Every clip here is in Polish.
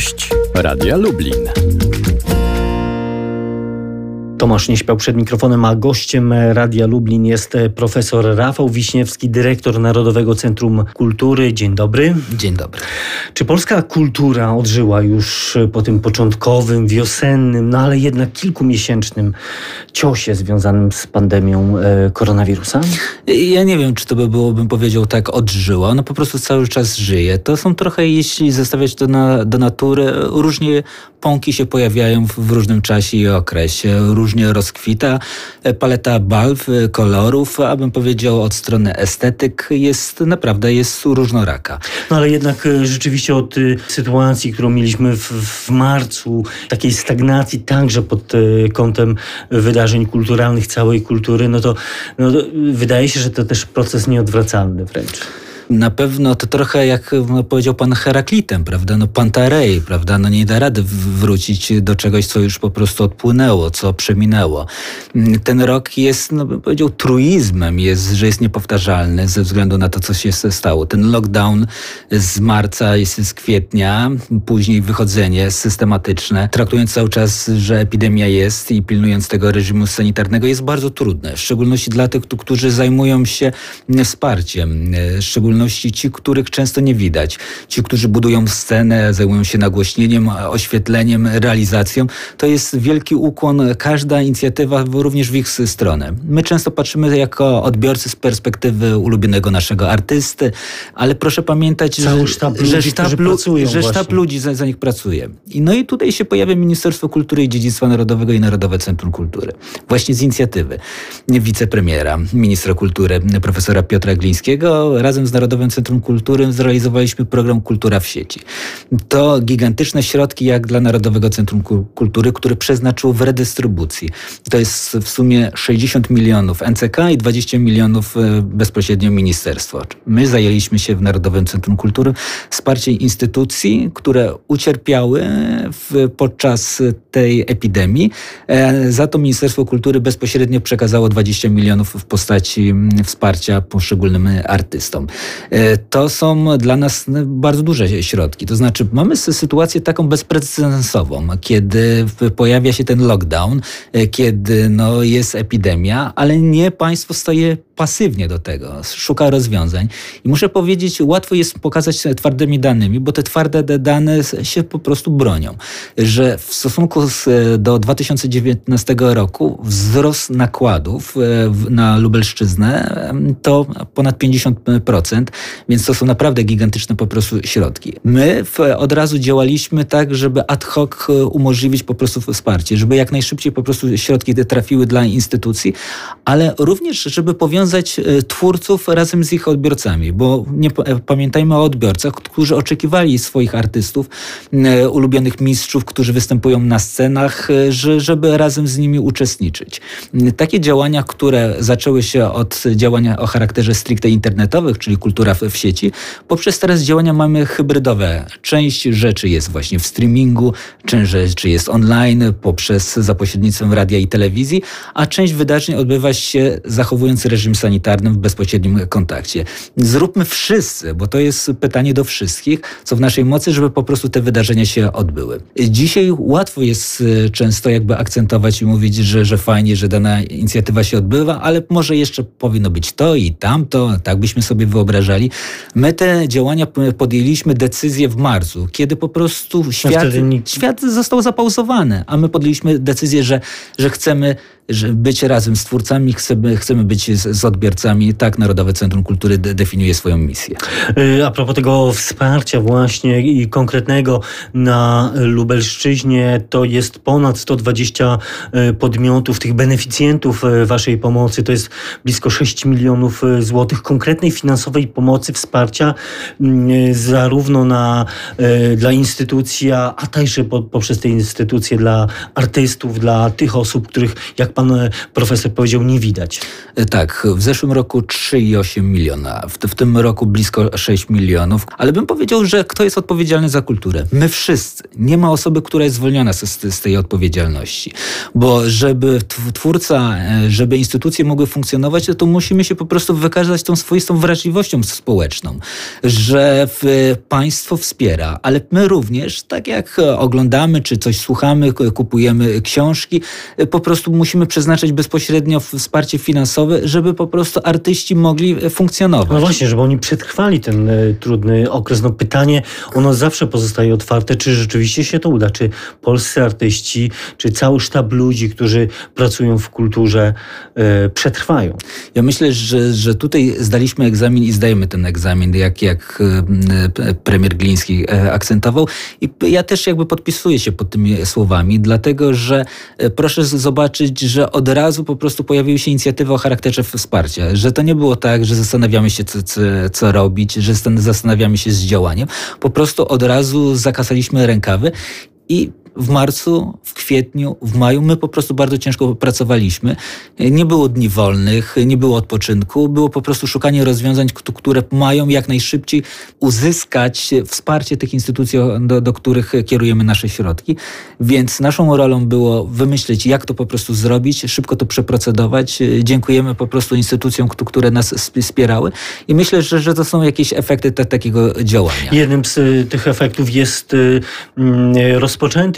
Gość Radia Lublin. Tomasz nie śpiał przed mikrofonem, a gościem Radia Lublin jest profesor Rafał Wiśniewski, dyrektor Narodowego Centrum Kultury. Dzień dobry. Dzień dobry. Czy polska kultura odżyła już po tym początkowym, wiosennym, no ale jednak kilkumiesięcznym ciosie związanym z pandemią e, koronawirusa? Ja nie wiem, czy to by było, bym powiedział tak, odżyła. Ona po prostu cały czas żyje. To są trochę, jeśli zestawiać to na, do natury, różnie pąki się pojawiają w, różnym czasie i okresie. Różnie rozkwita paleta barw, kolorów, abym powiedział od strony estetyk jest naprawdę jest różnoraka. No ale jednak e, rzeczywiście od sytuacji, którą mieliśmy w, w marcu, takiej stagnacji także pod kątem wydarzeń kulturalnych, całej kultury, no to, no to wydaje się, że to też proces nieodwracalny wręcz na pewno to trochę jak no, powiedział pan Heraklitem, prawda? No Pantarei, prawda? No nie da rady wrócić do czegoś, co już po prostu odpłynęło, co przeminęło. Ten rok jest, no bym powiedział, truizmem, jest, że jest niepowtarzalny ze względu na to, co się stało. Ten lockdown z marca, jest z kwietnia, później wychodzenie systematyczne, traktując cały czas, że epidemia jest i pilnując tego reżimu sanitarnego jest bardzo trudne, w szczególności dla tych, którzy zajmują się wsparciem, szczególnie ci, których często nie widać. Ci, którzy budują scenę, zajmują się nagłośnieniem, oświetleniem, realizacją. To jest wielki ukłon, każda inicjatywa również w ich stronę. My często patrzymy jako odbiorcy z perspektywy ulubionego naszego artysty, ale proszę pamiętać, że, sztab ludzi, że, sztab, że sztab ludzi za, za, nich pracuje. I no i tutaj się pojawia Ministerstwo Kultury i Dziedzictwa Narodowego i Narodowe Centrum Kultury. Właśnie z inicjatywy wicepremiera, ministra kultury, profesora Piotra Glińskiego, razem z Narodowym Narodowym Centrum Kultury zrealizowaliśmy program Kultura w sieci. To gigantyczne środki jak dla Narodowego Centrum Kultury, które przeznaczył w redystrybucji. To jest w sumie 60 milionów NCK i 20 milionów e, bezpośrednio ministerstwo. My zajęliśmy się w Narodowym Centrum Kultury wsparciem instytucji, które ucierpiały w, podczas tej epidemii. E, za to Ministerstwo Kultury bezpośrednio przekazało 20 milionów w postaci wsparcia poszczególnym artystom. E, to są dla nas bardzo duże środki. To znaczy, mamy sytuację taką bezprecedensową, kiedy pojawia się ten lockdown, e, kiedy no, jest epidemia, ale nie państwo staje pasywnie do tego, szuka rozwiązań. I muszę powiedzieć, łatwo jest pokazać twardymi danymi, bo te twarde dane się po prostu bronią. Że w stosunku z, do 2019 roku wzrost nakładów e, na Lubelszczyznę to ponad 50%, więc to są naprawdę gigantyczne po prostu środki. My od razu działaliśmy tak, żeby ad hoc e, umożliwić po prostu wsparcie, żeby jak najszybciej po prostu środki te trafiły dla instytucji, ale również, żeby powiązać e, twórców razem z ich odbiorcami, bo nie e, pamiętajmy o odbiorcach, którzy oczekiwali swoich artystów, e, ulubionych mistrzów, którzy występują na scenach, żeby razem z nimi uczestniczyć. Takie działania, które zaczęły się od działania o charakterze stricte internetowych, czyli kultura w sieci, poprzez teraz działania mamy hybrydowe. Część rzeczy jest właśnie w streamingu, część rzeczy jest online, poprzez za pośrednictwem radia i telewizji, a część wydarzeń odbywa się zachowując reżim sanitarnym w bezpośrednim kontakcie. Zróbmy wszyscy, bo to jest pytanie do wszystkich, co w naszej mocy, żeby po prostu te wydarzenia się odbyły. Dzisiaj łatwo jest e, często jakby akcentować i mówić, że, że fajnie, że dana inicjatywa się odbywa, ale może jeszcze powinno być to i tamto, tak byśmy sobie wyobrażali. My te działania podjęliśmy decyzję w marcu, kiedy po prostu no świat, świat został zapauzowany, a my podjęliśmy decyzję, że, że chcemy być razem z twórcami, chcemy, chcemy być z, z odbiorcami. Tak Narodowe Centrum Kultury de, definiuje swoją misję. Y, a propos tego wsparcia właśnie i konkretnego na Lubelszczyźnie, to jest ponad 120 y, podmiotów, tych beneficjentów y, waszej pomocy. To jest blisko 6 milionów złotych konkretnej finansowej pomocy, wsparcia zarówno na, dla instytucji, a także poprzez te instytucje dla artystów, dla tych osób, których, jak pan profesor powiedział, nie widać. Tak, w zeszłym roku 3,8 miliona, w, w tym roku blisko 6 milionów, ale bym powiedział, że kto jest odpowiedzialny za kulturę? My wszyscy. Nie ma osoby, która jest zwolniona z, z tej odpowiedzialności, bo żeby twórca, żeby instytucje mogły funkcjonować, to musimy się po prostu wykazać tą swoistą wrażliwością społeczną, że państwo wspiera, ale my również, tak jak oglądamy, czy coś słuchamy, kupujemy książki, po prostu musimy przeznaczać bezpośrednio wsparcie finansowe, żeby po prostu artyści mogli funkcjonować. No właśnie, żeby oni przetrwali ten e, trudny okres. No pytanie, ono zawsze pozostaje otwarte, czy rzeczywiście się to uda, czy polscy artyści, czy cały sztab ludzi, którzy pracują w kulturze, e, przetrwają. Ja myślę, że, że tutaj zdaliśmy egzamin i zdajemy ten egzamin, jak, jak e, premier Gliński akcentował. I ja też jakby podpisuję się pod tymi słowami, dlatego że proszę zobaczyć, że od razu po prostu pojawiły się inicjatywy o charakterze wsparcia, że to nie było tak, że zastanawiamy się, co, co, robić, że zastanawiamy się z działaniem. Po prostu od razu zakasaliśmy rękawy i w marcu, w kwietniu, w maju my po prostu bardzo ciężko pracowaliśmy. Nie było dni wolnych, nie było odpoczynku, było po prostu szukanie rozwiązań, które mają jak najszybciej uzyskać wsparcie tych instytucji, do, do których kierujemy nasze środki. Więc naszą rolą było wymyślić, jak to po prostu zrobić, szybko to przeprocedować. Dziękujemy po prostu instytucjom, które nas wspierały i myślę, że, że to są jakieś efekty te, takiego działania. Jednym z tych efektów jest y,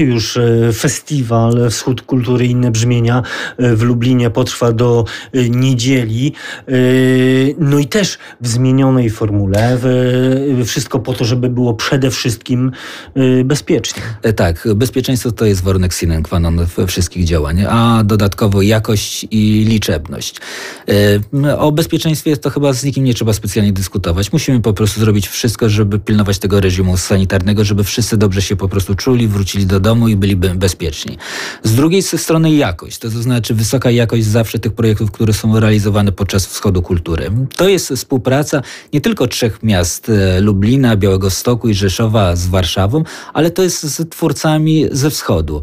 już e, festiwal Wschód Kultury inne brzmienia e, w Lublinie potrwa do e, niedzieli. No i też w zmienionej formule. Wszystko po to, żeby było przede wszystkim bezpiecznie. Tak, bezpieczeństwo to jest warunek sine qua non wszystkich działań, a dodatkowo jakość i liczebność. O bezpieczeństwie to chyba z nikim nie trzeba specjalnie dyskutować. Musimy po prostu zrobić wszystko, żeby pilnować tego reżimu sanitarnego, żeby wszyscy dobrze się po prostu czuli, wrócili do domu domu i byliby bezpieczni. Z drugiej strony jakość, to znaczy wysoka jakość zawsze tych projektów, które są realizowane podczas Wschodu Kultury. To jest współpraca nie tylko trzech miast, e, Lublina, Białego Stoku i Rzeszowa z Warszawą, ale to jest z twórcami ze Wschodu.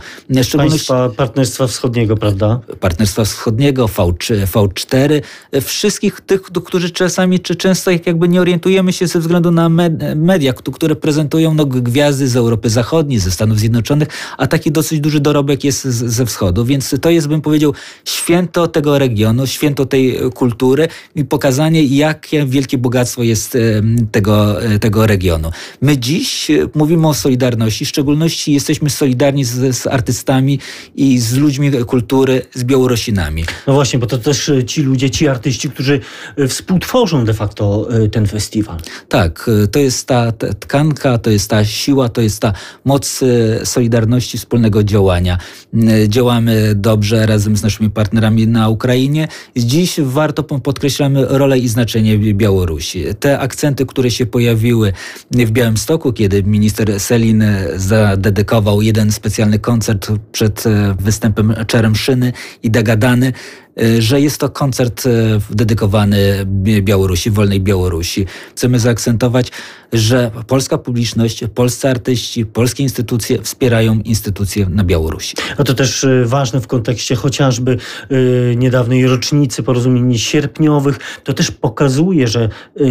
Państwa Partnerstwa Wschodniego, prawda? Partnerstwa Wschodniego, V3, V4, e, wszystkich tych, którzy czasami czy często jakby nie orientujemy się ze względu na media, które prezentują no, gwiazdy z Europy Zachodniej, ze Stanów Zjednoczonych, a taki dosyć duży dorobek jest ze wschodu, więc to jest, bym powiedział, święto tego regionu, święto tej kultury i pokazanie, jakie wielkie bogactwo jest tego, e, tego regionu. My dziś e, mówimy o solidarności, w szczególności jesteśmy solidarni z, z artystami i z ludźmi kultury, z Białorusinami. No właśnie, bo to też e, ci ludzie, ci artyści, którzy współtworzą de facto ten festiwal. Tak, to jest ta, ta tkanka, to jest ta siła, to jest ta moc solidarności solidarności, wspólnego działania. Mm, działamy dobrze razem z naszymi partnerami na Ukrainie. Dziś warto podkreślamy rolę i znaczenie Białorusi. Te akcenty, które się pojawiły w Białymstoku, kiedy minister Selin zadedykował jeden specjalny koncert przed e, występem Czeremszyny i Dagadany, E, że jest to koncert e, dedykowany Białorusi, wolnej Białorusi. Chcemy zaakcentować, że polska publiczność, polscy artyści, polskie instytucje wspierają instytucje na Białorusi. A to też e, ważne w kontekście chociażby niedawnej rocznicy porozumień sierpniowych. To też pokazuje, że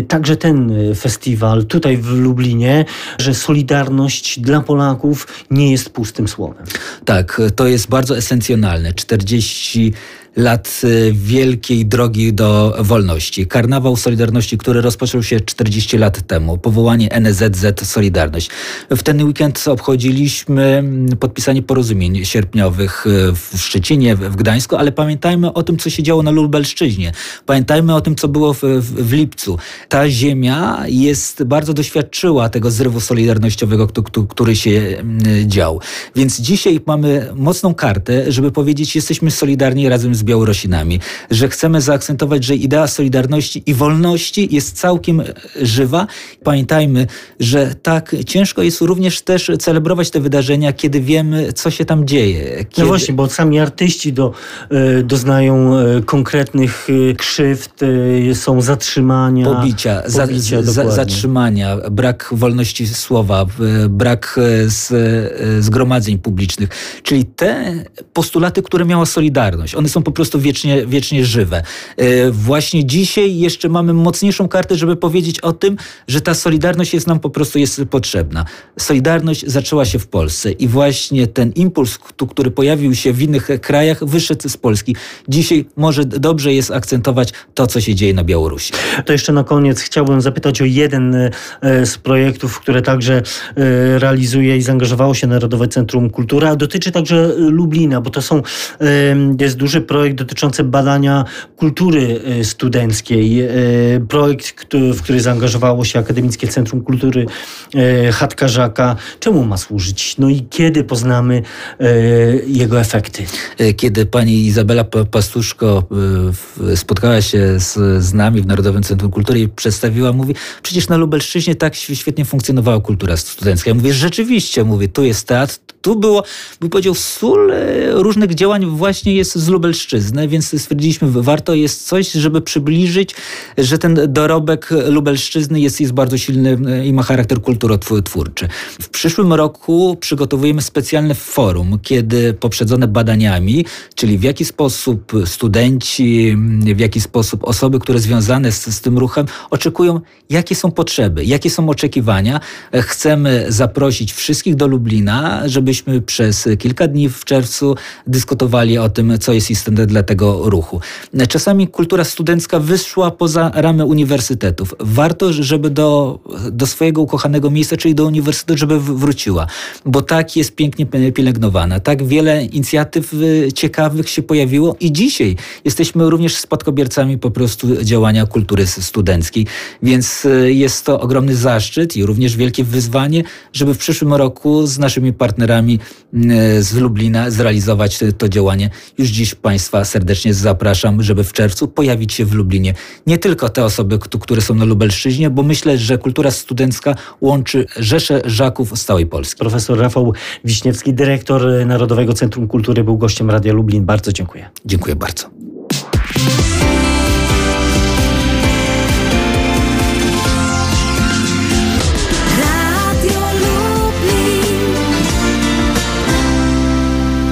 także ten festiwal tutaj w Lublinie, że solidarność dla Polaków nie jest pustym słowem. Tak, to jest bardzo esencjonalne. 40 lat y, wielkiej drogi do wolności. Karnawał Solidarności, który rozpoczął się 40 lat temu. Powołanie NZZ Solidarność. W ten weekend obchodziliśmy mm, podpisanie porozumień sierpniowych y, w Szczecinie, w Gdańsku, ale pamiętajmy o tym, co się działo na Lubelszczyźnie. Pamiętajmy o tym, co było w, w, w lipcu. Ta ziemia jest bardzo doświadczyła tego zrywu solidarnościowego, który się mm, dział. Więc dzisiaj mamy mocną kartę, żeby powiedzieć, jesteśmy solidarni razem z Białorusinami, że chcemy zaakcentować, że idea solidarności i wolności jest całkiem żywa. Pamiętajmy, że tak ciężko jest również też celebrować te wydarzenia, kiedy wiemy, co się tam dzieje. No kiedy... No właśnie, bo sami artyści do, e, doznają e, konkretnych e, krzywd, są zatrzymania. Pobicia, pobicia za, za, zatrzymania, brak wolności słowa, brak z, zgromadzeń publicznych. Czyli te postulaty, które miała Solidarność, one są po prostu wiecznie, wiecznie żywe. E, właśnie dzisiaj jeszcze mamy mocniejszą kartę, żeby powiedzieć o tym, że ta solidarność jest nam po prostu jest potrzebna. Solidarność zaczęła się w Polsce i właśnie ten impuls, który pojawił się w innych krajach, wyszedł z Polski. Dzisiaj może dobrze jest akcentować to, co się dzieje na Białorusi. To jeszcze na koniec chciałbym zapytać o jeden e, z projektów, które także e, realizuje i zaangażowało się Narodowe Centrum Kultury, a dotyczy także Lublina, bo to są, jest duży projekt dotyczący badania kultury e, studenckiej. Projekt, w który zaangażowało się Akademickie Centrum Kultury Chatka Żaka. Czemu ma służyć? No i kiedy poznamy jego efekty? Kiedy pani Izabela Pastuszko spotkała się z, z nami w Narodowym Centrum Kultury i przedstawiła, mówi, przecież na Lubelszczyźnie tak świetnie funkcjonowała kultura studencka. Ja mówię, rzeczywiście, mówię, tu jest teatr, tu było, by powiedział, sól różnych działań właśnie jest z Lubelszczyzny, więc stwierdziliśmy, warto jest coś, żeby przybliżyć, że ten dorobek Lubelszczyzny jest, jest bardzo silny e, i ma charakter kulturotwórczy. W przyszłym roku przygotowujemy specjalne forum, kiedy poprzedzone badaniami, czyli w jaki sposób studenci, w jaki sposób osoby, które związane z, z tym ruchem oczekują, jakie są potrzeby, jakie są oczekiwania. E, chcemy zaprosić wszystkich do Lublina, żebyśmy przez kilka dni w czerwcu dyskutowali o tym, co jest istotne dla tego ruchu. Czasami kultura studencka wyszła poza ramy uniwersytetów. Warto, żeby do, do swojego ukochanego miejsca, czyli do uniwersytetu, żeby wróciła, bo tak jest pięknie pielęgnowana. Tak wiele inicjatyw e, ciekawych się pojawiło i dzisiaj jesteśmy również spadkobiercami po prostu działania kultury studenckiej. Więc e, jest to ogromny zaszczyt i również wielkie wyzwanie, żeby w przyszłym roku z naszymi partnerami e, z Lublina zrealizować to działanie. Już dziś Państwa serdecznie zapraszam, żeby w czerwcu pojawić się w Lublinie. Nie tylko te osoby, które są na Lubelszczyźnie, bo myślę, że kultura studencka łączy rzesze Żaków z całej Polski. Profesor Rafał Wiśniewski, dyrektor Narodowego Centrum Kultury, był gościem Radia Lublin. Bardzo dziękuję. Dziękuję bardzo.